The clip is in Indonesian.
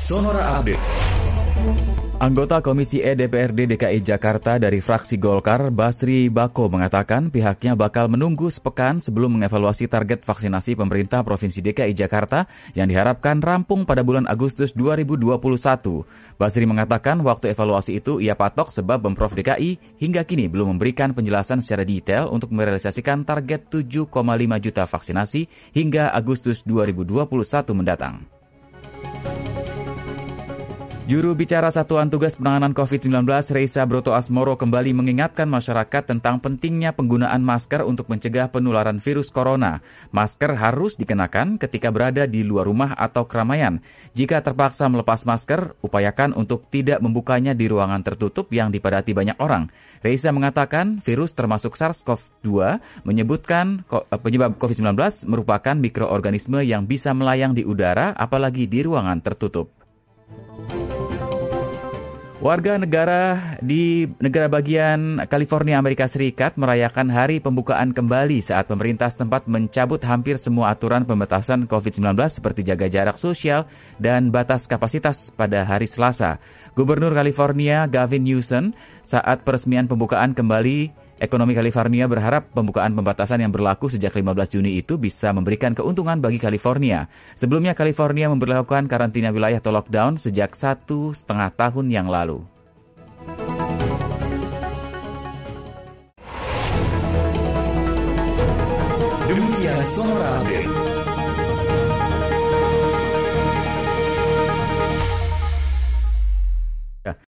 Sonora Update. Anggota Komisi E DPRD DKI Jakarta dari fraksi Golkar, Basri Bako mengatakan pihaknya bakal menunggu sepekan sebelum mengevaluasi target vaksinasi pemerintah Provinsi DKI Jakarta yang diharapkan rampung pada bulan Agustus 2021. Basri mengatakan waktu evaluasi itu ia patok sebab Pemprov DKI hingga kini belum memberikan penjelasan secara detail untuk merealisasikan target 7,5 juta vaksinasi hingga Agustus 2021 mendatang. Juru bicara Satuan Tugas Penanganan COVID-19 Reisa Broto Asmoro kembali mengingatkan masyarakat tentang pentingnya penggunaan masker untuk mencegah penularan virus corona. Masker harus dikenakan ketika berada di luar rumah atau keramaian. Jika terpaksa melepas masker, upayakan untuk tidak membukanya di ruangan tertutup yang dipadati banyak orang. Reisa mengatakan virus termasuk SARS-CoV-2 menyebutkan eh, penyebab COVID-19 merupakan mikroorganisme yang bisa melayang di udara apalagi di ruangan tertutup. Warga negara di negara bagian California, Amerika Serikat merayakan hari pembukaan kembali saat pemerintah setempat mencabut hampir semua aturan pembatasan COVID-19 seperti jaga jarak sosial dan batas kapasitas pada hari Selasa. Gubernur California Gavin Newsom saat peresmian pembukaan kembali Ekonomi California berharap pembukaan pembatasan yang berlaku sejak 15 Juni itu bisa memberikan keuntungan bagi California. Sebelumnya California memperlakukan karantina wilayah atau lockdown sejak satu setengah tahun yang lalu. Demikian Sonora Update.